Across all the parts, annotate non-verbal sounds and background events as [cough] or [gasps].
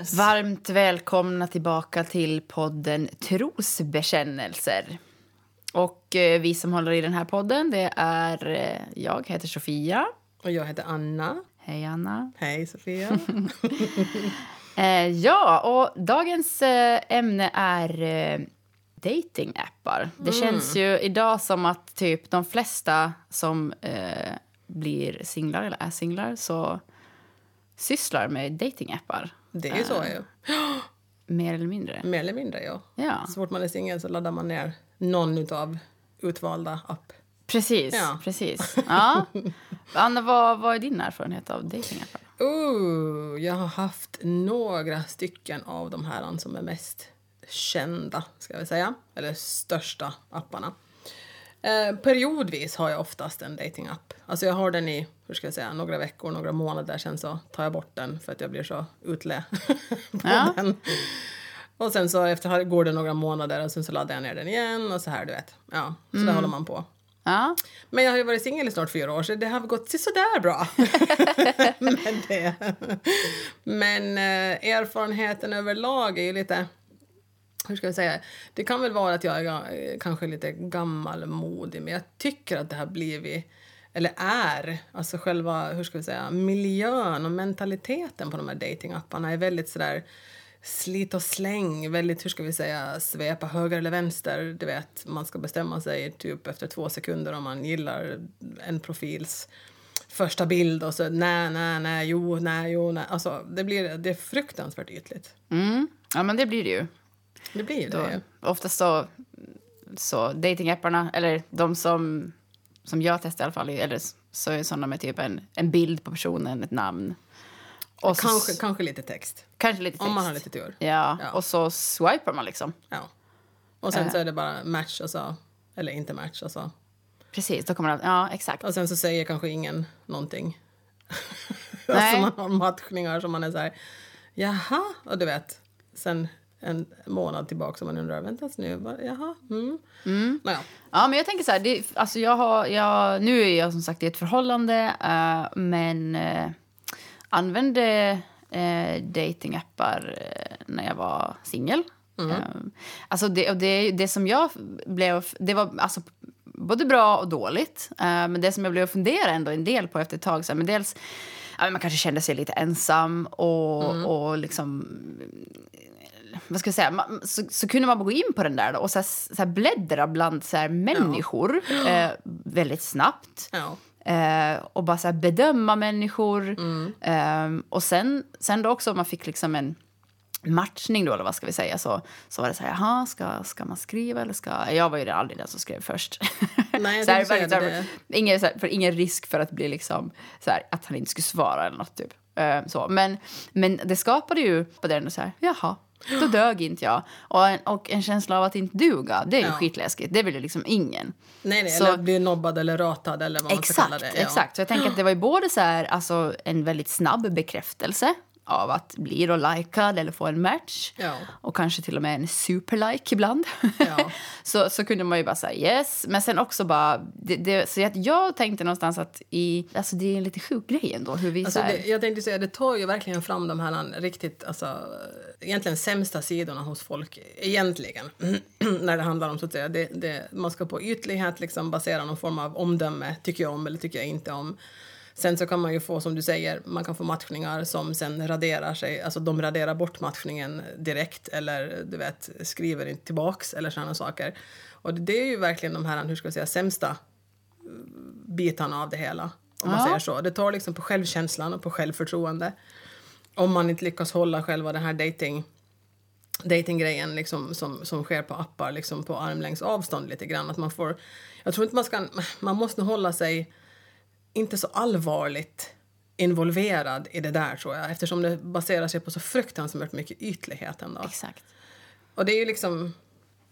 Yes. Varmt välkomna tillbaka till podden Trosbekännelser. Och eh, vi som håller i den här podden, det är eh, jag heter Sofia. Och jag heter Anna. Hej Anna. Hej Sofia. [laughs] Eh, ja, och dagens eh, ämne är eh, datingappar. Det känns ju idag som att typ de flesta som eh, blir singlar eller är singlar så sysslar med datingappar. Det är ju så ju. Mer eller mindre. Mer eller mindre ja. Ja, Så fort man är singel så laddar man ner någon av utvalda app. precis. Ja. precis. Ja. [laughs] Anna, vad, vad är din erfarenhet av datingappar? Uh, jag har haft några stycken av de här som är mest kända, ska vi säga. Eller största apparna. Eh, periodvis har jag oftast en datingapp. Alltså jag har den i, hur ska jag säga, några veckor, några månader. Sen så tar jag bort den för att jag blir så utlä [laughs] på Ja. den. Och sen så efter går det några månader och sen så laddar jag ner den igen och så här, du vet. Ja, så där håller man på. Ja, Men jag har ju varit singel i snart fyra år så det har gått sådär bra. [laughs] [laughs] Men det. Men eh, erfarenheten överlag är ju lite... Hur ska jag säga? Det kan väl vara att jag är kanske lite gammalmodig men jag tycker att det har blivit, eller är, alltså själva hur ska jag säga, miljön och mentaliteten på de här datingapparna är väldigt sådär slit och släng, väldigt, hur ska vi säga, svepa höger eller vänster. Du vet, man ska bestämma sig typ efter två sekunder om man gillar en profils första bild och så nej, nej, nej, jo, nej, jo, nej. Alltså det blir, det är fruktansvärt ytligt. mm. ja men det blir det ju. Det blir ju det oftast så, så datingapparna, eller de som, som jag testar i alla fall, eller så är sådana med typ en, en bild på personen, ett namn. Och så- Kanske, kanske lite text. kanske lite text. Om man har lite tur. Ja, Ja. och så swipar man liksom. Ja. Och sen Eh. så är det bara match, alltså. Eller inte match, alltså. Precis, då kommer man, ja exakt. Och sen så säger kanske ingen någonting. [laughs] Nej. alltså man har matchningar som man är så här, jaha, och du vet, sen en månad tillbaka så man undrar, vänta nu, va, jaha, mm. mm. Naja. Ja, men jag tänker så här, det, alltså jag har, jag, nu är jag som sagt i ett förhållande, eh, men uh, använde uh, datingappar eh, när jag var singel. Eh, alltså det, det, det som jag blev, det var alltså både bra och dåligt. Eh, men det som jag blev att fundera ändå en del på efter ett tag, så här, men dels men man kanske kände sig lite ensam och, och liksom vad ska jag säga, man, så, så kunde man gå in på den där då och så här, så här bläddra bland så här människor eh, väldigt snabbt. Ja. Eh, och bara så bedöma människor. Eh, och sen, sen då också om man fick liksom en matchning då, eller vad ska vi säga, så, så var det så här, jaha, ska, ska man skriva eller ska... Jag var ju aldrig den som skrev först. [laughs] Nej, jag så här, tänkte säga så här, det. ingen, så här, för ingen risk för att bli liksom, så här, att han inte skulle svara eller något typ. Eh, så. Men, men det skapade ju på den så här, jaha, då dög inte jag. Och en, och en känsla av att inte duga, det är ju Ja. skitläskigt. Det vill ju liksom ingen. Nej, nej, Så- eller bli nobbad eller ratad eller vad man ska kalla Exakt, det. Ja. exakt. Så jag tänker att det var ju både så här, alltså, en väldigt snabb bekräftelse av att bli då likad eller få en match. Ja. Och kanske till och med en superlike ibland. Ja. [laughs] så, så kunde man ju bara säga yes. Men sen också bara... Det, det, så att jag tänkte någonstans att i, alltså det är en lite sjuk grej ändå. Hur vi Alltså det, jag tänkte säga, det tar ju verkligen fram de här riktigt, alltså, egentligen sämsta sidorna hos folk, egentligen, [clears throat] när det handlar om så att säga, det, man ska på ytlighet liksom basera någon form av omdöme, tycker jag om eller tycker jag inte om. Sen så kan man ju få, som du säger, man kan få matchningar som sen raderar sig, alltså de raderar bort matchningen direkt eller du vet, skriver inte tillbaks eller sådana saker. Och det, är ju verkligen de här, hur ska jag säga, sämsta bitarna av det hela. Om man Ja. säger så. Det tar liksom på självkänslan och på självförtroende. Om man inte lyckas hålla själva den här dating datinggrejen liksom, som, som sker på appar liksom på armlängds avstånd lite grann. Att man får, jag tror inte man ska, man måste hålla sig inte så allvarligt involverad i det där tror jag eftersom det baserar sig på så fruktansvärt mycket ytlighet ändå. Exakt. Och det är ju liksom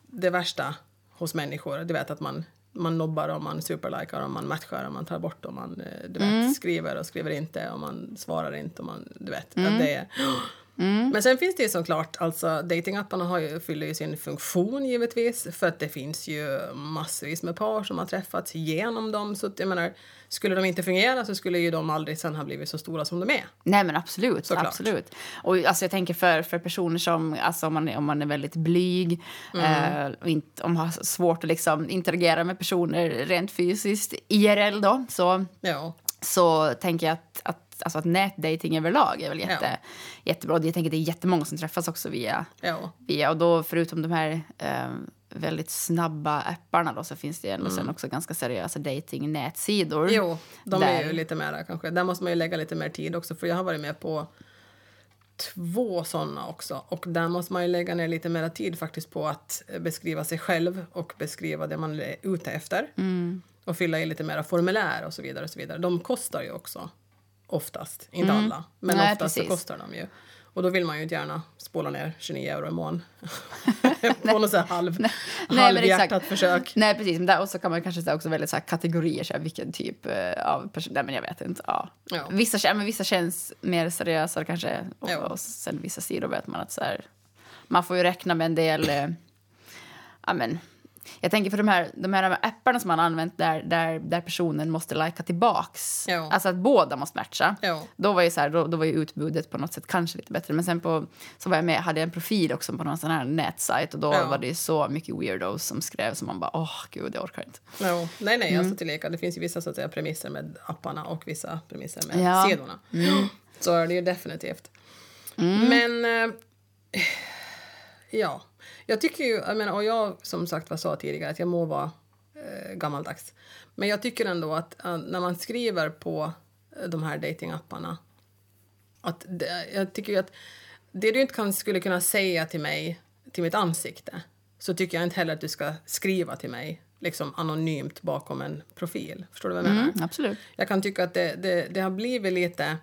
det värsta hos människor. Du vet att man, man nobbar och man superlikar och man matchar och man tar bort och man eh, du vet, skriver och skriver inte och man svarar inte och man, du vet. Att det är, Men sen finns det ju såklart, alltså datingapparna har ju, fyller ju sin funktion givetvis för att det finns ju massvis med par som har träffats genom dem. Så att, jag menar, skulle de inte fungera så skulle ju de aldrig sen ha blivit så stora som de är. Nej men absolut. Såklart. absolut. Och alltså, jag tänker för, för personer som, alltså, om, man, är- om man är väldigt blyg Mm. eh, och inte, om man har svårt att liksom, interagera med personer rent fysiskt, IRL då, så, Ja. så tänker jag att, att Alltså att nätdating överlag är väl jätte, jättebra. Jag tänker det är jättemånga som träffas också via, Ja. via och då förutom de här eh, väldigt snabba apparna då så finns det ändå sen också ganska seriösa dating-nätsidor. Mm. Jo, de är ju Där- lite mera kanske. Där måste man ju lägga lite mer tid också för jag har varit med på två såna också och där måste man ju lägga ner lite mera tid faktiskt på att beskriva sig själv och beskriva det man är ute efter. Mm. Och fylla i lite mera formulär och så vidare och så vidare. De kostar ju också oftast, inte alla, men Mm. Nej, oftast så precis. kostar de ju. Och då vill man ju inte gärna spola ner 29 euro i mån [laughs] på något så här halv, Nej, [laughs] halvhjärtat försök. Nej, precis. Men där också kan man kanske säga också väldigt så här kategorier, så här, vilken typ eh, av person... Nej, men jag vet inte. Ja. Ja. Vissa, men vissa känns mer seriösa kanske. Och, Ja. och sen vissa sidor vet man att så här, man får ju räkna med en del... Eh, ja, men, jag tänker för de här, de här apparna som man har använt där, där, där personen måste lajka tillbaks. Ja. Alltså att båda måste matcha. Då var ju så här, då, då var ju utbudet på något sätt kanske lite bättre. Men sen på, så var jag med, hade jag en profil också på någon sån här nätsajt och då Ja. var det så mycket weirdos som skrev som man bara åh gud jag orkar inte. Nej, nej, Mm. alltså tillika. Det finns ju vissa så att säga, premisser med apparna och vissa premisser med Ja. Mm. sidorna. Så är det ju definitivt. Men... Eh, ja. Jag tycker ju... Jag menar, och jag som sagt var sa tidigare att jag må vara eh, gammaldags. Men jag tycker ändå att eh, när man skriver på eh, de här datingapparna att det, jag tycker ju att det du inte kan, skulle kunna säga till mig, till mitt ansikte, så tycker jag inte heller att du ska skriva till mig liksom anonymt bakom en profil. Förstår du vad jag menar? Mm, absolut. Jag kan tycka att det, det, det har blivit lite...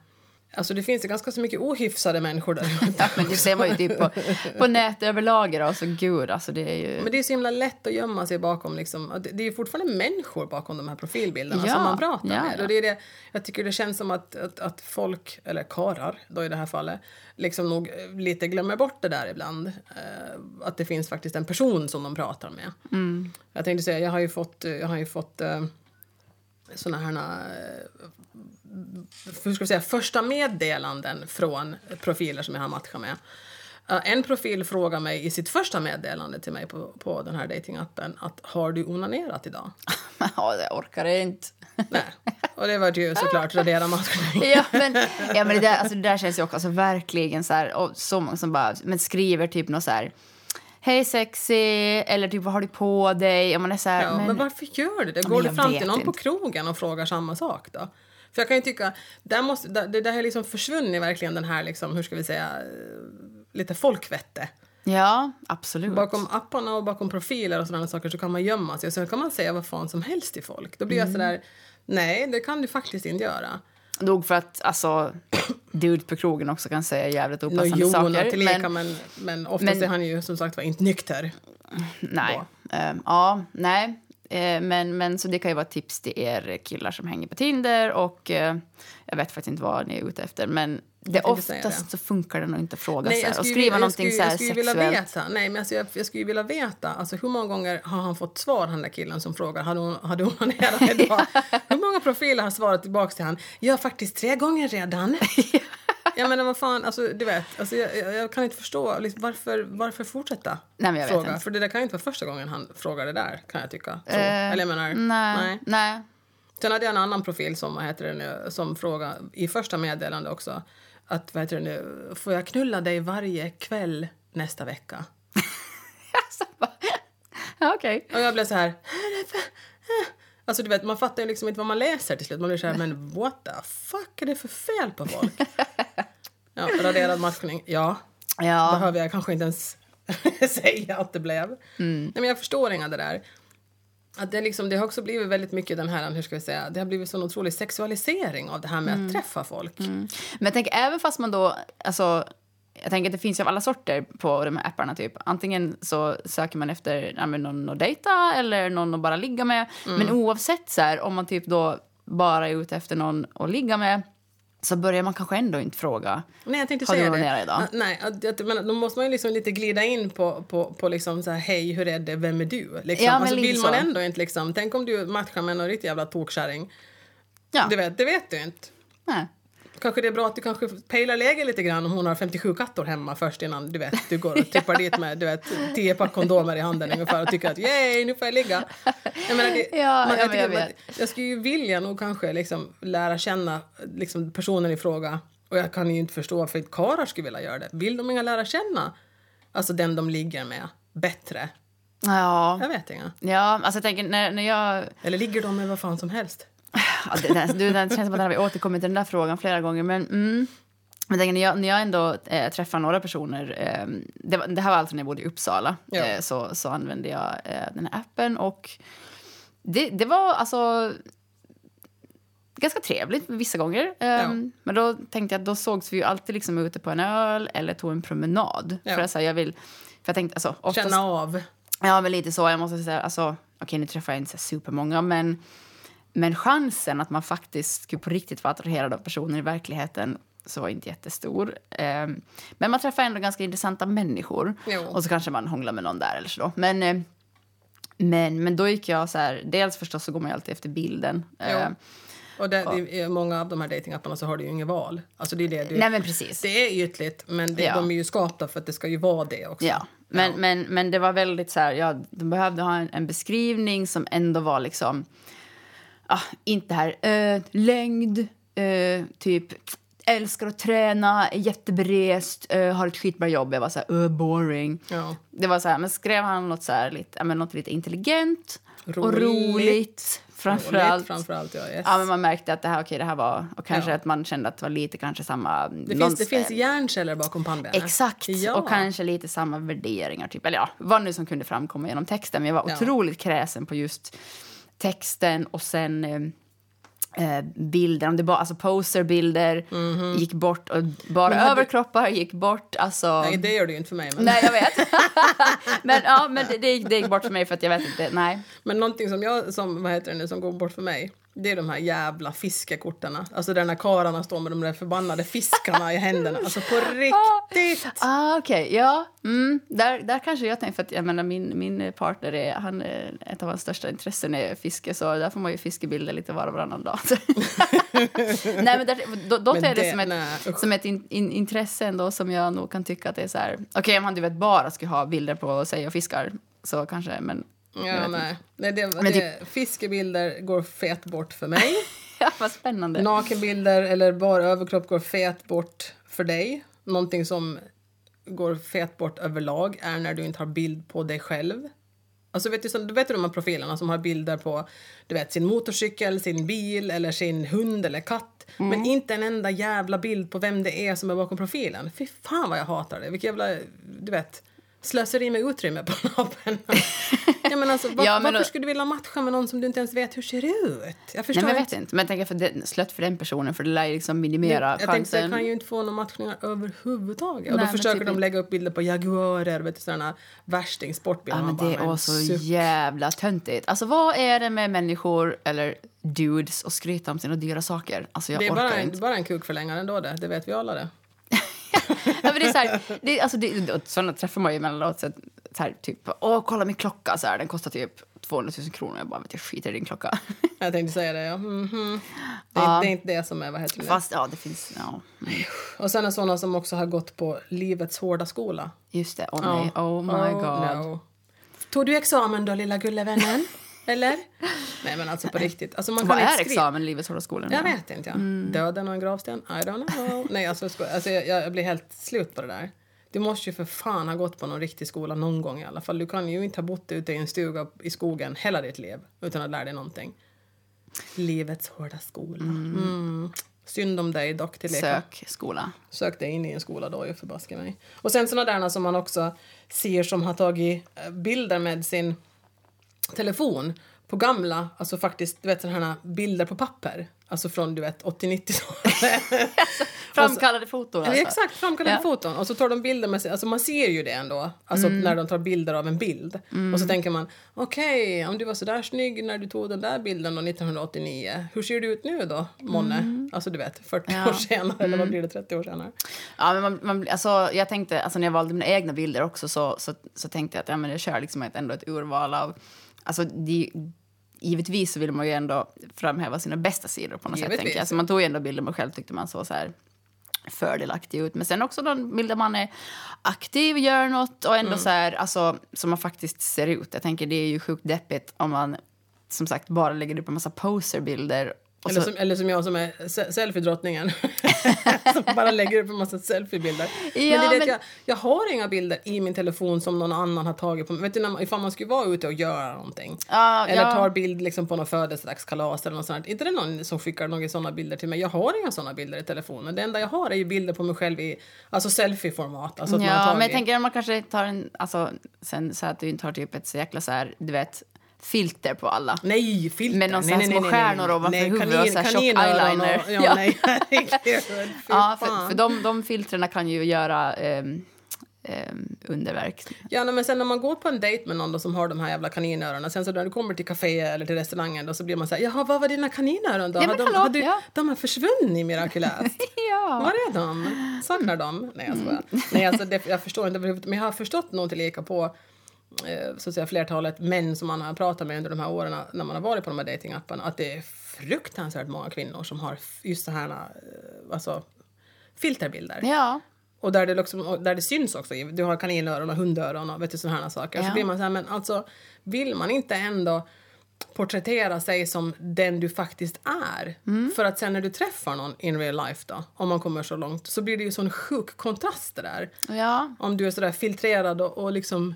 Alltså det finns ju ganska så mycket ohyfsade människor där. [laughs] Ja, men det ser man ju typ på, på nät överlag då, så gud alltså det är ju... Men det är så himla lätt att gömma sig bakom... Liksom, det är ju fortfarande människor bakom de här profilbilderna Ja, som man pratar ja, med. Och det är det, jag tycker det känns som att, att, att folk, eller karar då i det här fallet, liksom nog eh, lite glömmer bort det där ibland. Eh, att det finns faktiskt en person som de pratar med. Mm. Jag tänkte säga, jag har ju fått, jag har ju fått eh, såna här hur ska vi säga, första meddelanden från profiler som jag har matchat med. Eh, en profil frågar mig i sitt första meddelande till mig på, på den här datingappen att har du onanerat idag? [laughs] ja, jag orkar inte. Nej. Och det var ju såklart radera matchning. [laughs] ja, men, ja, men det, där, alltså, det där känns ju också alltså, verkligen så här, och så många som bara men skriver typ något så här Hej sexy, eller typ vad har du på dig? Och man är så här, Ja, men, men, varför gör du det? Går du jag fram till någon på inte. krogen och frågar samma sak då? För jag kan ju tycka, där måste, där, det där har liksom försvunnit verkligen den här liksom, hur ska vi säga, lite folkvette. Ja, absolut. Bakom apparna och bakom profiler och sådana saker så kan man gömma sig och sen kan man säga vad fan som helst till folk. Då blir Mm. jag sådär, nej det kan du faktiskt inte göra. Nog för att alltså, dude på krogen också kan säga jävligt opassande jo, saker. tillika, men, men, men oftast men- är han ju som sagt var inte nykter. nej. Ehm, ja, nej. Eh, men, men så det kan ju vara tips till er killar som hänger på Tinder och eh, jag vet faktiskt inte vad ni är ute efter men det oftast det. så funkar det nog inte att fråga Nej, så här, och skriva vilja- någonting skulle- så här jag skulle vilja sexuellt. veta, nej, men alltså jag, jag skulle vilja veta alltså, hur många gånger har han fått svar, han där killen som frågar har du, har du onanerat [laughs] idag? Hur många profiler har svarat tillbaka till han? Ja, faktiskt tre gånger redan. [laughs] [laughs] jag menar, vad fan, alltså, du vet, alltså, jag, jag, jag kan inte förstå liksom, varför, varför fortsätta Nej, men jag vet fråga. inte. För det där kan ju inte vara första gången han frågar det där, kan jag tycka. Eh, Eller jag menar, nej, nej. nej. Sen hade jag en annan profil som, vad heter det nu, som frågade i första meddelande också att vad heter det nu, får jag knulla dig varje kväll nästa vecka? [laughs] Alltså, okej. Och jag blev så här... Alltså du vet, man fattar ju liksom inte vad man läser till slut. Man blir så här, men what the fuck är det för fel på folk? Ja, raderad matchning, ja. Ja. Behöver jag kanske inte ens [laughs] säga att det blev. Nej, men jag förstår inga det där. Att det, liksom, det har också blivit väldigt mycket den här, hur ska vi säga, det har blivit sån otrolig sexualisering av det här med att träffa folk. Men jag tänker även fast man då, alltså, jag tänker att det finns ju av alla sorter på de här apparna typ. Antingen så söker man efter ja, någon att dejta eller någon att bara ligga med. Men oavsett så här, om man typ då bara är ute efter någon att ligga med så börjar man kanske ändå inte fråga. Nej, jag tänkte Har du säga onanerat det. idag? Nej, men då måste man ju liksom lite glida in på, på, på liksom så här, hej, hur är det, vem är du? Liksom. Ja, men alltså, vill man så. ändå inte liksom, tänk om du matchar med någon riktig jävla tokkärring. Ja. Du vet, det vet du inte. Nej. Kanske det är bra att du kanske pejlar läget lite grann om hon har 57 katter hemma först innan du vet, du går och tippar dit med du vet, 10 pack kondomer i handen ungefär och tycker att yay, nu får jag ligga. Jag, menar, det, [laughs] Ja, tycker jag att- vet. jag skulle ju vilja nog kanske liksom lära känna liksom, personen i fråga och jag kan ju inte förstå varför inte karlar skulle vilja göra det. Vill de inga lära känna alltså den de ligger med bättre? Ja. Jag vet inga. ja, alltså jag tänker när, när jag... Eller ligger de med vad fan som helst? Ja, det, det, du, det känns som att vi återkommit till den där frågan flera gånger. Men, mm, men när, jag, när jag ändå eh, träffar några personer... Eh, det, det här var alltså när jag bodde i Uppsala. Ja. Eh, så, så använde jag eh, den här appen. Och det, det var alltså ganska trevligt vissa gånger. Eh, Ja. Men då tänkte jag då sågs vi ju alltid liksom ute på en öl eller tog en promenad. Ja. För, alltså, jag vill, för jag tänkte, alltså, oftast, Känna av. Ja, men lite så. Jag måste säga, alltså, okej nu träffar jag inte så supermånga, men, men chansen att man faktiskt skulle på riktigt vara attraherad av personer i verkligheten så var inte jättestor. Ehm, men man träffar ändå ganska intressanta människor. Jo. Och så kanske man hånglar med någon där eller så. Då. Men, eh, men, men då gick jag så här, dels förstås så går man ju alltid efter bilden. Jo. Ehm, Och det, i många av de här datingapparna så har du ju inget val. Alltså det är det du, nej men precis. Det är ytligt, men det, Ja. de är ju skapta för att det ska ju vara det också. Ja, men, Ja. Men, men det var väldigt så här, ja, de behövde ha en, en beskrivning som ändå var liksom, ah, inte här, eh, längd, eh, typ älskar att träna, är jätteberest, eh, har ett skitbra jobb. Jag var så här, boring. Ja. Det var så här, men skrev han något så här lite, men något lite intelligent och Roligt. roligt framförallt. Roligt, framförallt ja, yes. Ja, men man märkte att det här, okej, det här var, och kanske Ja. att man kände att det var lite kanske samma... det, finns, det finns hjärnceller bakom pannbenet. Exakt, Ja. och kanske lite samma värderingar. Typ. Eller ja, vad nu som kunde framkomma genom texten. Men jag var otroligt kräsen på just texten och sen eh, eh, bilder. Om det bara, alltså poserbilder gick bort och bara hade- överkroppar gick bort. Alltså, Nej, det gör det ju inte för mig. Men, nej, jag vet. [laughs] men ja, men det, det, gick, det gick bort för mig för att jag vet inte. Nej. men någonting som, jag, som, vad heter det nu, som går bort för mig det är de här jävla fiskekorten. Alltså där när karlarna står med de där förbannade fiskarna i händerna. Alltså på [laughs] riktigt! Ah, Okej, ja. Mm, där, där kanske jag tänkte, för att jag menar, min, min partner är, han, ett av hans största intressen är fiske, så där får man ju fiskebilder lite var och varannan dag. [laughs] nej, men där, då, då Men jag det, det- som ett, nej, som ett in, in, intresse ändå som jag nog kan tycka att det är så här, okej om han du vet bara skulle ha bilder på sig och fiskar, så kanske, men Ja, nej. nej det, det, Fiskebilder går fet bort för mig. [laughs] ja, vad spännande. Nakenbilder eller bara överkropp går fet bort för dig. Någonting som går fet bort överlag är när du inte har bild på dig själv. Alltså vet du, så, du vet de här profilerna som har bilder på du vet, sin motorcykel, sin bil eller sin hund eller katt. Men inte en enda jävla bild på vem det är som är bakom profilen. Fy fan vad jag hatar det. Vilket jävla, du vet, slöseri med utrymme på [laughs] pennan. [laughs] ja, men alltså, var, Ja, men varför då- skulle du vilja matcha med någon som du inte ens vet hur ser ut? Jag förstår Nej, men jag inte. vet inte. Men jag tänker för det, slött för den personen, för det lär ju liksom minimera jag tänkte chansen. jag kan ju inte få några matchningar överhuvudtaget. Och Nej, då försöker typ de lägga upp bilder på jaguarer, vet du, sådana värsting sportbilder. Ja, men det är så suck. jävla töntigt. Alltså vad är det med människor, eller dudes, och skryta om sina dyra saker? Alltså jag Det är orkar bara en, inte. bara en kukförlängare ändå det, det vet vi alla det. Ja, men det är så här, det, alltså det, sådana träffar man ju emellanåt. Så, här, typ, åh kolla min klocka, så här, den kostar typ 200 000 kronor. Jag bara, vet jag skiter i din klocka. [laughs] Jag tänkte säga det, ja. Mhm. Det, är, Ja. det är inte det som är, vad heter det? Fast ja, det finns, ja. mm, Och sen är sådana som också har gått på livets hårda skola. Just det, åh nej, oh my god. no. Tog du examen då, lilla gullevännen? [laughs] Eller? Nej, men alltså på riktigt. Alltså, man Vad kan är skriva- examen i Livets Hårda Skolan? Jag vet inte. Ja. Mm. Döden och en gravsten? I don't know. Nej, alltså, jag sko- alltså, jag, jag blir helt slut på det där. Du måste ju för fan ha gått på någon riktig skola någon gång i alla fall. Du kan ju inte ha bott ute i en stuga i skogen hela ditt liv utan att lära dig någonting. Livets hårda skola. Mm. Synd om dig dock till leka. Sök skola. Sök dig in i en skola då, ju förbaske mig. Och sen såna där som man också ser som har tagit eh, bilder med sin telefon på gamla, alltså faktiskt, du vet sådana här bilder på papper. Alltså från du vet 80-90-talet. [laughs] Framkallade foton alltså. Exakt, framkallade Ja. foton. Och så tar de bilder med sig, alltså man ser ju det ändå. Alltså Mm. när de tar bilder av en bild. Och så tänker man, okej, om du var så där snygg när du tog den där bilden då 1989, hur ser du ut nu då, månne? Alltså du vet, 40 Mm. Ja. Mm. år senare, eller vad blir det, 30 år senare? Ja, men man, man, alltså, jag tänkte, alltså, när jag valde mina egna bilder också så, så, så tänkte jag att ja, men jag kör liksom ett, ändå ett urval av... Alltså, de, givetvis så vill man ju ändå framhäva sina bästa sidor på något sätt. Givetvis. Tänker jag. Alltså, man tog ju ändå bilder man själv tyckte man såg så här fördelaktig ut. Men sen också de bilder man är aktiv, gör något och ändå Mm. så här, alltså, som man faktiskt ser ut. Jag tänker det är ju sjukt deppigt om man som sagt bara lägger upp en massa poserbilder. Och Eller så, som, eller som jag som är se- selfie-drottningen. [laughs] som bara lägger upp en massa selfiebilder. men Ja, det är det men- jag, jag har inga bilder i min telefon som någon annan har tagit på mig. Vet du, när man, ifall man skulle vara ute och göra någonting. Ja, eller ja. tar bild liksom på någon födelsedagskalas eller något sånt. Inte det någon som skickar några sådana bilder till mig. Jag har inga sådana bilder i telefonen. Det enda jag har är ju bilder på mig själv i alltså selfie-format. Alltså Ja, men jag tänker att man kanske tar en, alltså, sen så att du inte har typ ett så jäkla så här, du vet, filter på alla. Nej, filter. Med någon nej, nej, små nej, stjärnor ovanför nej, huvudet och så här tjock eyeliner. Och, ja, Ja. nej, [laughs] herregud. Ja, för, för de, de filtrerna kan ju göra ehm, underverk. Ja, men sen när man går på en dejt med någon då, som har de här jävla kaninöronen, sen så när du kommer till kafé eller till restaurangen då så blir man så här, jaha, vad var dina kaninöron då? Ja, men Har de, hallå, har du, ja. de har försvunnit mirakulöst. [laughs] Ja. Var är de? Saknar de? Nej, jag skojar. Nej, alltså, det, jag förstår inte men jag har förstått nog till lika på så att säga, flertalet män som man har pratat med under de här åren när man har varit på de här datingapparna att det är fruktansvärt många kvinnor som har just så här eh, alltså, filterbilder. Ja. Och där det, liksom, där det syns också. Du har kaninöron och hundöron och vet du, sådana här saker. Så Ja. blir man så här, men alltså vill man inte ändå porträttera sig som den du faktiskt är. Mm. För att sen när du träffar någon in real life då, om man kommer så långt, så blir det ju sån sjuk kontrast det där. Ja. Om du är sådär filtrerad och, och liksom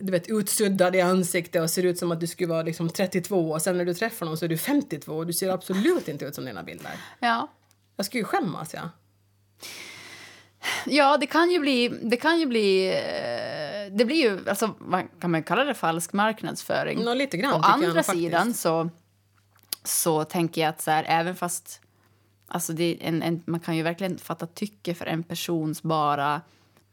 du vet, utsuddad i ansiktet och ser ut som att du skulle vara liksom 32 och sen när du träffar någon så är du 52 och du ser absolut inte ut som dina bilder. Ja. Jag skulle ju skämmas, ja. Ja, det kan ju bli... Det kan ju bli... eh, Det blir ju... Alltså, kan man kalla det falsk marknadsföring? Nå, lite grann Å jag andra faktiskt. sidan så, så tänker jag att så här, även fast... Alltså en, en, man kan ju verkligen fatta tycke för en persons bara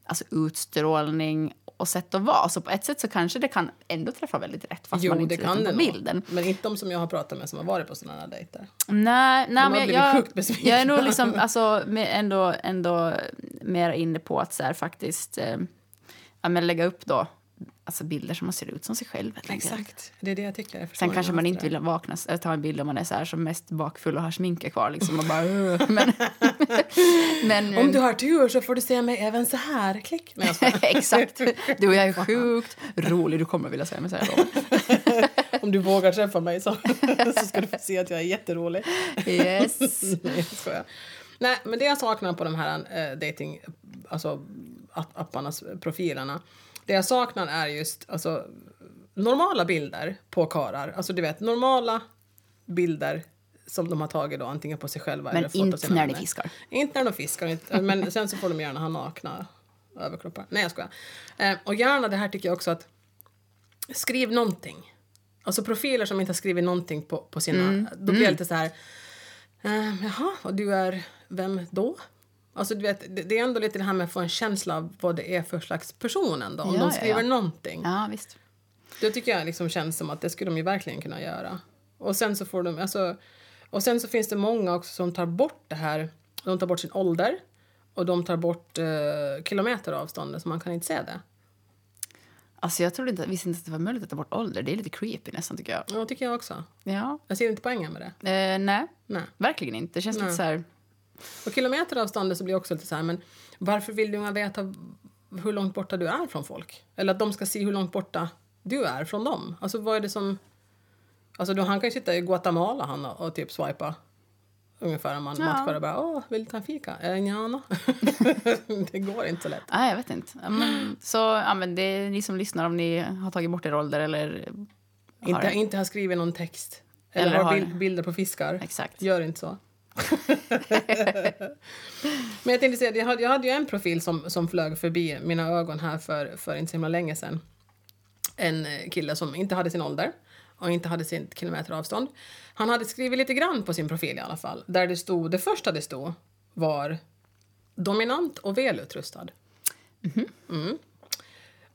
alltså utstrålning och sätt att vara. Så på ett sätt så kanske det kan ändå träffa väldigt rätt fast Jo, man inte det kan det på bilden. Men inte de som jag har pratat med som har varit på sådana dejter. Nej, nej men jag, jag, är nog liksom, alltså, ändå, ändå mer inne på att så här, faktiskt eh, ja, men lägga upp då, alltså bilder som man ser ut som sig själv. Exakt. Det är det jag tycker. Jag Sen kanske man inte vill vakna, eller ta en bild om man är så här som mest bakfull och har sminket kvar. Liksom, och bara, [laughs] men, [laughs] men. Om du har tur så får du se mig även så här. Klick. Nej. [laughs] Exakt. Du och jag är sjukt rolig. Du kommer vilja säga mig så här. då. Om du vågar träffa mig så, så ska du få se att jag är jätterolig. Yes. Nej, jag. Nej, men det jag saknar på de här äh, dating, alltså app- apparnas profilerna. Det jag saknar är just alltså, normala bilder på karar. Alltså du vet, normala bilder som de har tagit då antingen på sig själva eller Men fått av inte sina när ni vänner. fiskar. Inte när de fiskar, inte, men sen så får de gärna ha nakna överkroppar. Nej, jag skojar. Eh, och gärna det här tycker jag också att skriv någonting. Alltså profiler som inte har skrivit någonting på, på sina... Mm. Då blir jag lite så här... Eh, jaha, och du är vem då? Alltså du vet, det, det är ändå lite det här med att få en känsla av vad det är för slags person ändå. Om Ja, de ja, skriver ja. någonting. Ja, visst. Det tycker jag liksom känns som att det skulle de ju verkligen kunna göra. Och sen så får de, alltså, och sen så finns det många också som tar bort det här. De tar bort sin ålder och de tar bort eh, kilometeravståndet så man kan inte se det. Alltså jag trodde inte, visste inte att det var möjligt att ta bort ålder. Det är lite creepy nästan tycker jag. Ja, tycker jag också. Ja. Jag ser inte poängen med det. Eh, nej, Nej. verkligen inte. Det känns lite Nej. så här... Och kilometeravståndet så blir också lite så här, men varför vill du veta hur långt borta du är från folk? Eller att de ska se hur långt borta du är från dem. Alltså vad är det som... Alltså då, han kan ju sitta i Guatemala han och, typ swipa ungefär om man Ja. matchar och bara åh, vill du ta en fika? Eh, njana. [laughs] det går inte så lätt. Nej, jag vet inte. Men, så ja, men det är ni som lyssnar om ni har tagit bort er ålder eller... har Inte, inte har skrivit någon text. Eller, Eller har har- bild, bilder på fiskar. Exakt. Gör inte så. [laughs] Men jag tänkte säga, jag hade, jag hade ju en profil som, som flög förbi mina ögon här för, för inte så himla länge sedan. En eh, kille som inte hade sin ålder och inte hade sitt kilometeravstånd. Han hade skrivit lite grann på sin profil i alla fall, där det stod, det första det stod var dominant och välutrustad. Mm.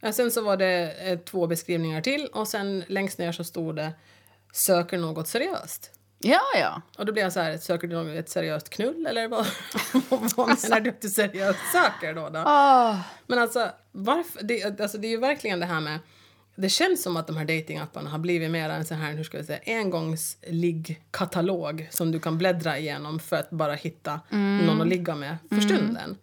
Och Sen så var det eh, två beskrivningar till och sen längst ner så stod det söker något seriöst. Ja, ja. Och då blir jag så här, söker du något, ett seriöst knull eller vad, [laughs] vad menar du att du seriöst söker då? då? Åh. Men alltså, varför, det, alltså, det är ju verkligen det här med... Det känns som att de här datingapparna har blivit mer en sån här, hur ska jag säga, engångsliggkatalog som du kan bläddra igenom för att bara hitta någon att ligga med för stunden.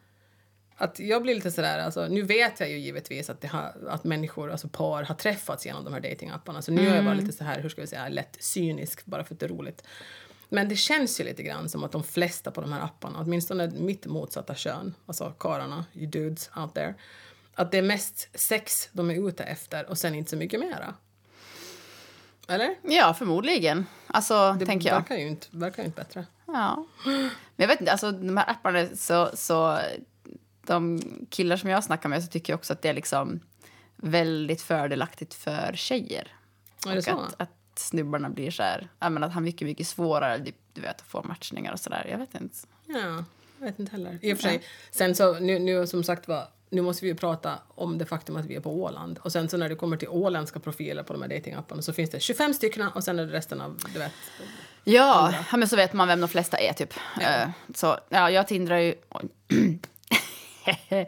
Att jag blir lite sådär, alltså, nu vet jag ju givetvis att, det har, att människor, alltså par, har träffats genom de här datingapparna. Så nu är jag bara lite så här, hur ska vi säga, lätt cynisk bara för att det är roligt. Men det känns ju lite grann som att de flesta på de här apparna, åtminstone mitt motsatta kön, alltså karlarna, you dudes out there, att det är mest sex de är ute efter och sen inte så mycket mera. Eller? Ja, förmodligen. Alltså, Det tänker jag. verkar ju inte, verkar ju inte bättre. Ja. Men jag vet inte, alltså de här apparna så, så de killar som jag snackar med så tycker jag också att det är liksom väldigt fördelaktigt för tjejer. Är det och så? Att, att snubbarna blir så här, ja, men att han mycket, mycket svårare du, du vet, att få matchningar och sådär. Jag vet inte. Ja, jag vet inte heller. I och för sig, sen så nu, nu som sagt var, nu måste vi ju prata om det faktum att vi är på Åland. Och sen så när det kommer till åländska profiler på de här datingapparna så finns det 25 stycken och sen är det resten av, du vet. Ja, ja, men så vet man vem de flesta är typ. Eh, så ja, jag tindrar ju... [clears throat] [laughs]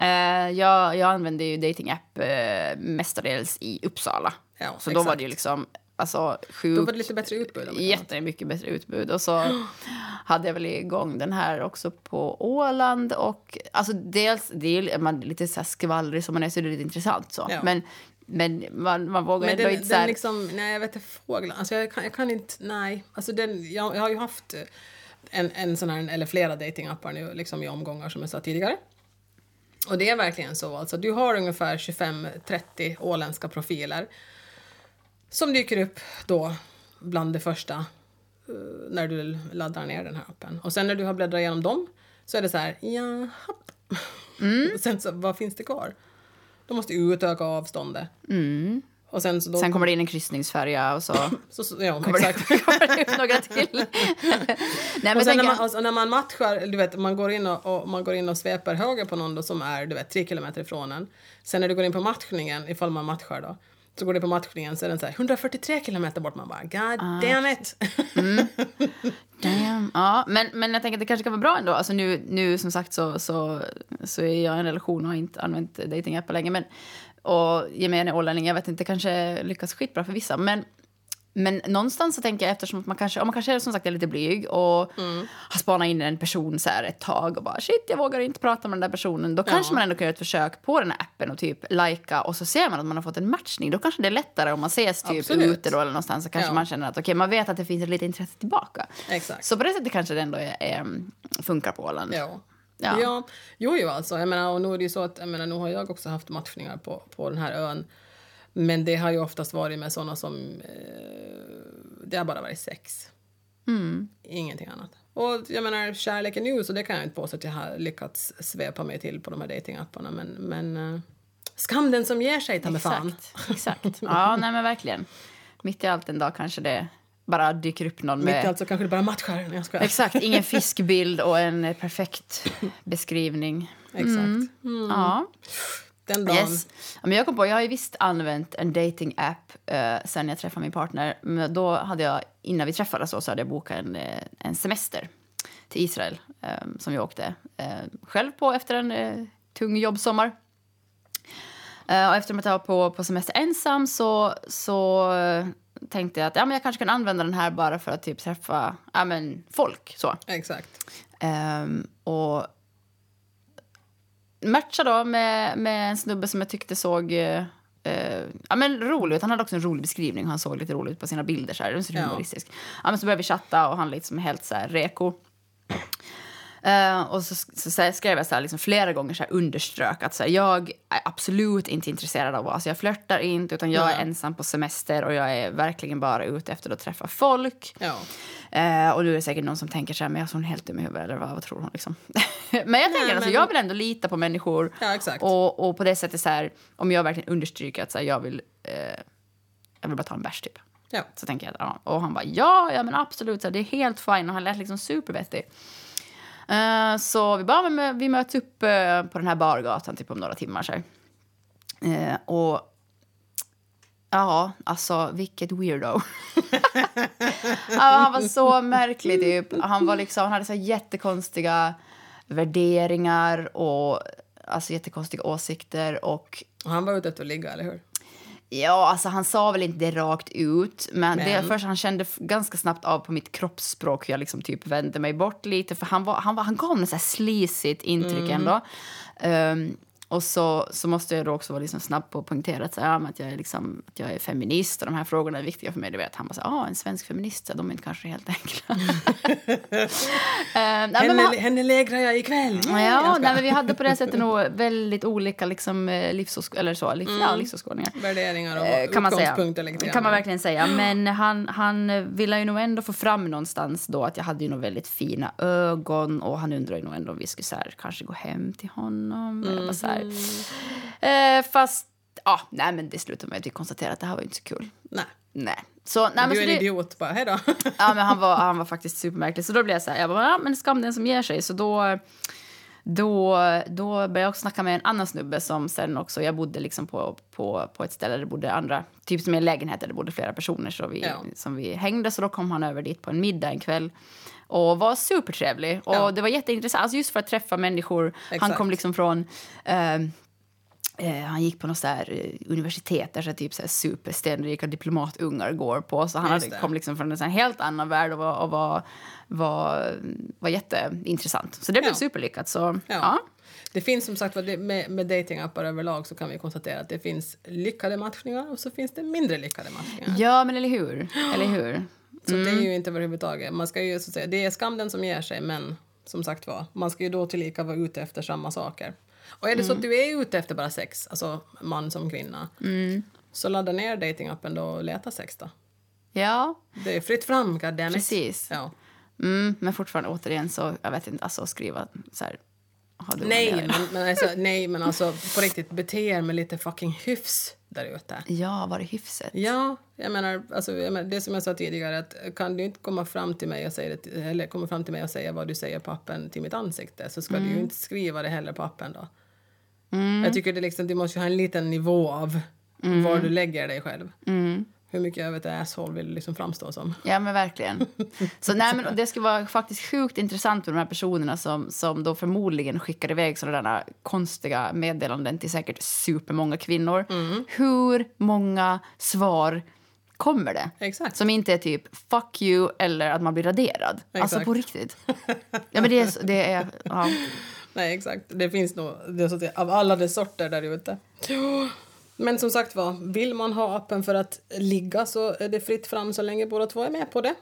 Eh, jag, jag använder ju datingapp uh, mestadels i Uppsala. Ja, så då var exakt. det ju liksom alltså, Då sjukt, var det lite bättre utbud. jättemycket bättre utbud. Och så [gasps] hade jag väl igång den här också på Åland. Och alltså dels, det är man är lite så här skvallrig som man är så är det lite intressant så. Ja. Men, men man, man vågar Men ändå den, inte så här... liksom, nej jag vet inte, fåglar, alltså jag kan, jag kan inte, nej. Alltså den, jag, jag har ju haft en, en sån här, eller flera datingappar nu liksom i omgångar som jag sa tidigare. Och det är verkligen så, alltså du har ungefär 25-30 åländska profiler som dyker upp då bland det första eh, när du laddar ner den här appen. Och sen när du har bläddrat igenom dem så är det så här, jaha. Mm. [laughs] sen så, vad finns det kvar? Då måste du utöka avståndet. Och sen så då... Mm. Sen kommer det in en kryssningsfärja och så [laughs] så, så, ja, kommer det, exakt. [laughs] kommer det några till. [laughs] Nej, men Och sen när man, och när man matchar, du vet, man går in och, och, man går in och sveper höger på någon då som är, du vet, tre kilometer ifrån en. Sen när du går in på matchningen, ifall man matchar då, så går det på matchningen så är den så här 143 kilometer bort. Man bara, god Ah, damn it! Damn. Ja, men, men jag tänker att det kanske kan vara bra ändå. Alltså nu, nu som sagt så, så, så är jag i en relation och har inte använt datingappar länge. Men, och gemene ålänning, jag vet inte, kanske lyckas skitbra för vissa. Men, men någonstans så tänker jag eftersom att man kanske, om man kanske är som sagt är lite blyg och har spanat in en person så här ett tag och bara shit, jag vågar inte prata med den där personen. Då kanske man ändå kan göra ett försök på den här appen och typ lajka och så ser man att man har fått en matchning. Då kanske det är lättare om man ses typ Absolut. ute då eller någonstans så kanske Ja. man känner att okej, man vet att det finns ett litet intresse tillbaka. Exakt. Så på det sättet kanske det ändå är, är, funkar på Åland. Ja. Ja. Ja. jo, jo, alltså. Jag menar, och nu är det ju så att, jag menar, nu har jag också haft matchningar på, på den här ön. Men det har ju oftast varit med såna som... Eh, det har bara varit sex. Ingenting annat. Och jag menar, kärlek är nu, så det kan jag inte påstå att jag har lyckats svepa mig till på de här datingapparna. Men, men eh, skam den som ger sig, ta mig fan. Exakt. exakt. [laughs] Ja, nej men verkligen. Mitt i allt en dag kanske det bara dyker upp någon Mitt med... allt så kanske det bara matchar. Jag skojar. Exakt, ingen [laughs] fiskbild och en perfekt beskrivning. Exakt. Ja. Den dagen. Yes. Men jag kom på, jag har ju visst använt en dating-app eh, sen jag träffade min partner. Men då hade jag, innan vi träffades så, så hade jag bokat en, eh, en semester till Israel eh, som jag åkte eh, själv på efter en eh, tung jobbsommar. Eh, och efter att jag var på, på semester ensam så, så tänkte jag att ja, men jag kanske kan använda den här bara för att typ träffa ja, men, folk. Så. Exakt. Ehm, och matcha då med, med en snubbe som jag tyckte såg eh, ja, men rolig ut. Han hade också en rolig beskrivning. Han såg lite rolig ut på sina bilder. Så här. Den ser Ja. humoristisk. Ja, men så började vi chatta och han liksom helt så här reko. Eh, och så, så, så skrev jag så här, liksom flera gånger så här, underströk att så här, jag är absolut inte intresserad av alltså jag flörtar inte utan jag är Nej. ensam på semester och jag är verkligen bara ute efter att träffa folk. Ja. Eh, och nu är det säkert någon som tänker så här, men jag är hon helt dum i huvudet eller vad, vad tror hon liksom? [laughs] men jag tänker alltså, men- jag vill ändå lita på människor. Ja. Och, och på det sättet så här, om jag verkligen understryker att så jag vill, eh, jag vill bara ta en bärs typ. Ja. Så tänker jag, ja. Och han bara, ja, ja men absolut, så det är helt fine. Och han lät liksom supervettig. Eh, så vi bara, men vi möts upp eh, på den här bargatan typ om några timmar. Så här. Eh, och ja, alltså vilket weirdo. [laughs] han var så märklig typ. Han, var liksom, han hade så jättekonstiga värderingar och alltså jättekonstiga åsikter. Och Och han var ute efter att ligga, eller hur? Ja, alltså han sa väl inte det rakt ut, men, Men- det först han kände ganska snabbt av på mitt kroppsspråk hur jag liksom typ vände mig bort lite, för han, var, han, var, han gav något så här sleazigt intryck ändå. Ehm, och så, så måste jag då också vara liksom snabb på att poängtera att, så, ja, att, jag är liksom, att jag är feminist och de här frågorna är viktiga för mig. Du vet. Han bara så, ah, en svensk feminist, så de är inte kanske helt enkla. [laughs] Ehm, nej, Henne, han- henne lägrar jag ikväll! Ja, nej, men vi hade på det sättet nog väldigt olika liksom, eh, livsåsk- eller så, liv, ja, livsåskådningar. Värderingar och Eh, kan man säga. kan man verkligen säga. Men han, han ville ju nog ändå få fram någonstans då att jag hade ju nog väldigt fina ögon och han undrade ju nog ändå om vi skulle så här, kanske gå hem till honom. Eller bara så här. Mm. Eh, fast, ja, nej men det slutade med att vi konstaterade att det här var inte så kul. Nej. Nej. Så, nej, men du är en det, idiot bara, hejdå. Ja, men han var, han var faktiskt supermärklig. Så då blev jag så här, jag bara, ja, men skam den som ger sig. Så då, då, då började jag också snacka med en annan snubbe som sen också, jag bodde liksom på, på, på ett ställe där det bodde andra, typ som en lägenhet där det bodde flera personer så vi, Ja. som vi hängde. Så då kom han över dit på en middag en kväll och var supertrevlig. Och Ja. det var jätteintressant, alltså just för att träffa människor. Han Exakt. kom liksom från eh, Eh, han gick på något så här, eh, universitet där så typ så här, superstenrika diplomatungar går på. Så han hade, kom liksom från en helt annan värld och var, och var, var, var jätteintressant. Så det blev Ja. superlyckat. Så, Ja. ja. Det finns som sagt, med, med datingappar överlag så kan vi konstatera att det finns lyckade matchningar och så finns det mindre lyckade matchningar. Ja, men eller hur? Eller hur? Så det Mm. är ju inte överhuvudtaget. Man ska ju så att säga, det är skam den som ger sig, men som sagt var, man ska ju då tillika vara ute efter samma saker. Och är det så Mm. att du är ute efter bara sex, alltså man som kvinna, Mm. så ladda ner datingappen då och leta sex då. Ja, Det är fritt fram, goddammit. precis. Ja. Mm, men fortfarande återigen så, jag vet inte, alltså skriva så här. Nej, men, men alltså, nej, men alltså på riktigt, bete er med lite fucking hyfs där ute. Ja, var det hyfset? Ja, jag menar, alltså, jag menar, det som jag sa tidigare, att kan du inte komma fram till mig och säga, det, eller komma fram till mig och säga vad du säger på appen till mitt ansikte så ska du ju inte skriva det heller på appen då. Jag tycker det liksom, du måste ha en liten nivå av var du lägger dig själv. Hur mycket av ett asshole vill liksom framstå som? Ja, men verkligen. Så nej, men det skulle vara faktiskt sjukt intressant med de här personerna som, som då förmodligen skickar iväg sådana konstiga meddelanden till säkert supermånga kvinnor. Hur många svar kommer det? Exakt. Som inte är typ fuck you eller att man blir raderad. Alltså Exakt. på riktigt. Ja, men det är... Det är ja. Nej, exakt. Det finns nog det är så att av alla de sorter där ute. Men som sagt var, vill man ha appen för att ligga så är det fritt fram så länge båda två är med på det.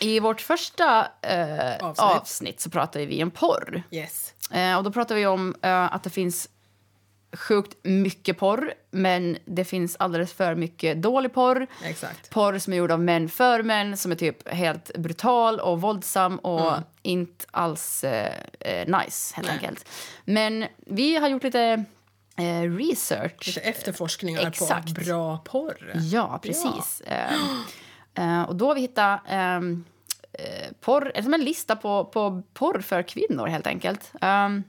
I vårt första eh, Avsnitt. avsnitt. så pratade vi om porr. Yes. Eh, och då pratar vi om eh, att det finns sjukt mycket porr, men det finns alldeles för mycket dålig porr. Exakt. Porr som är gjord av män för män, som är typ helt brutal och våldsam och inte alls eh, eh, nice, helt Nej. enkelt. Men vi har gjort lite research. Lite efterforskningar Exakt. på bra porr. Ja, precis. Eh, eh, och då har vi hittat ehm, eh, porr, som en lista på, på porr för kvinnor, helt enkelt. Ehm,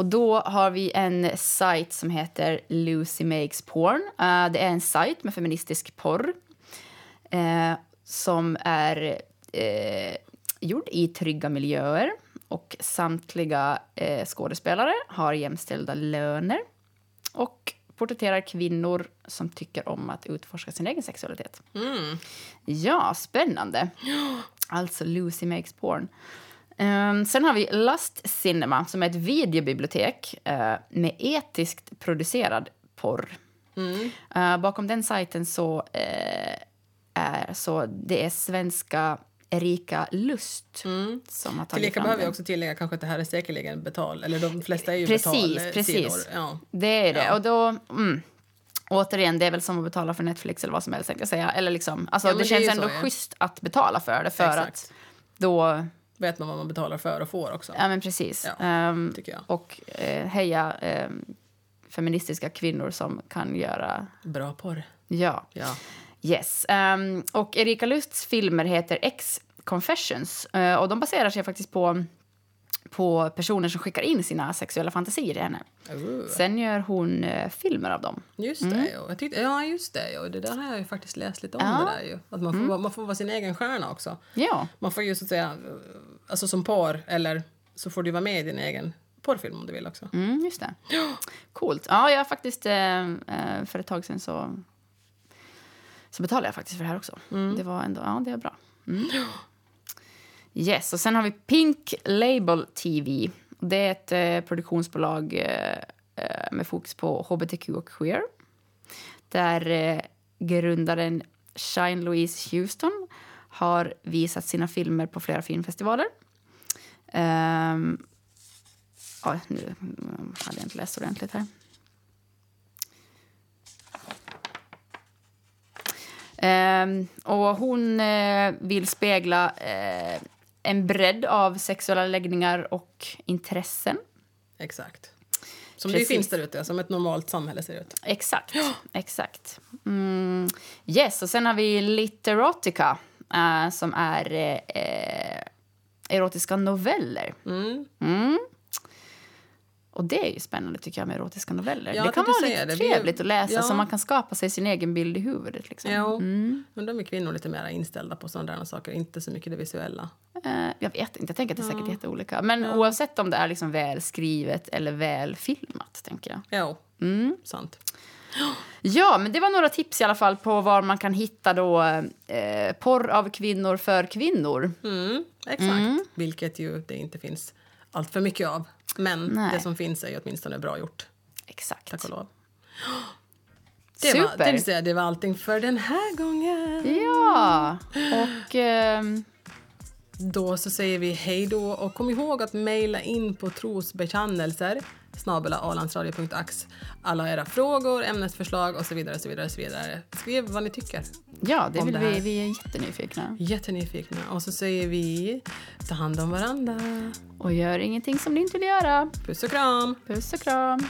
och då har vi en sajt som heter Lucy Makes Porn. Eh, det är en sajt med feministisk porr eh, som är eh, gjord i trygga miljöer. Och samtliga eh, skådespelare har jämställda löner och porträtterar kvinnor som tycker om att utforska sin egen sexualitet. Ja, spännande. [gasps] Alltså Lucy Makes Porn. Ehm, sen har vi Lust Cinema, som är ett videobibliotek eh, med etiskt producerad porr. Eh, bakom den sajten så, eh, är, så det är svenska Erika Lust som har tagit Tillika fram behöver den. också tillägga kanske att det här är säkerligen betal, eller de flesta är ju Precis, betalsidor. precis. Ja. Det är det. Ja. Och då, mm, återigen, det är väl som att betala för Netflix eller vad som helst. tänkte Jag säga. Eller liksom, alltså, Ja, det det känns ändå så, schysst att betala för det. För Exakt. att då, Vet man vad man betalar för och får också. ja men precis. Ja, Ehm, tycker jag. och eh, heja eh, feministiska kvinnor som kan göra... Bra porr. Ja. Ja. Yes. Um, och Erika Lusts filmer heter X Confessions. Uh, och de baserar sig faktiskt på, på personer som skickar in sina sexuella fantasier till henne. Uh. Sen gör hon uh, filmer av dem. Just det, jo. Jag tyckte, ja just det. Jo. Det där har jag ju faktiskt läst lite om. Ja. det där ju. Att man får, vara- man får vara sin egen stjärna också. Ja. Man får ju så att säga, alltså som porr, eller så får du vara med i din egen porrfilm om du vill också. Mm, just det. Coolt. Ja, jag har faktiskt eh, för ett tag sedan så, så betalade jag faktiskt för det här också. Det var ändå, ja det är bra. Mm. Yes, och sen har vi Pink Label TV. Det är ett eh, produktionsbolag eh, eh, med fokus på hbtq och queer. Där eh, grundaren Shine Louise Houston har visat sina filmer på flera filmfestivaler. Ehm, Ja, nu mm, hade jag inte läst ordentligt här. Och hon eh, vill spegla eh, en bredd av sexuella läggningar och intressen. Exakt. Som det Precis. finns där ute, som ett normalt samhälle ser ut. Exakt. exakt. Mm. Yes, och sen har vi Litterotica eh, som är eh, erotiska noveller. Mm. Mm. Och det är ju spännande tycker jag med erotiska noveller. Ja, det kan vara lite det. Trevligt att läsa ja. så man kan skapa sig sin egen bild i huvudet. Liksom. Jo. Mm. Men de är kvinnor lite mer inställda på sådana saker, inte så mycket det visuella. Eh, jag vet inte, jag tänker att det är säkert jätteolika. Men oavsett om det är liksom väl skrivet eller väl filmat, tänker jag. Jo, Mm. sant. Ja, men det var några tips i alla fall på var man kan hitta då eh, porr av kvinnor för kvinnor. Mm, exakt. Vilket ju det inte finns allt för mycket av. Men Nej. det som finns är ju åtminstone bra gjort, Exakt. tack och lov. [gasps] Det var, Super. det, vill säga, det var allting för den här gången. Ja, och... ehm, Då så säger vi hej då och kom ihåg att mejla in på trosbekännelser snabel alandsradio.ax alla era frågor, ämnesförslag och så vidare. Så vidare, så vidare. Skriv vad ni tycker. ja, det vill det vi. Vi är jättenyfikna. Jättenyfikna. Och så säger vi ta hand om varandra. Och gör ingenting som ni inte vill göra. Puss och kram! Puss och kram.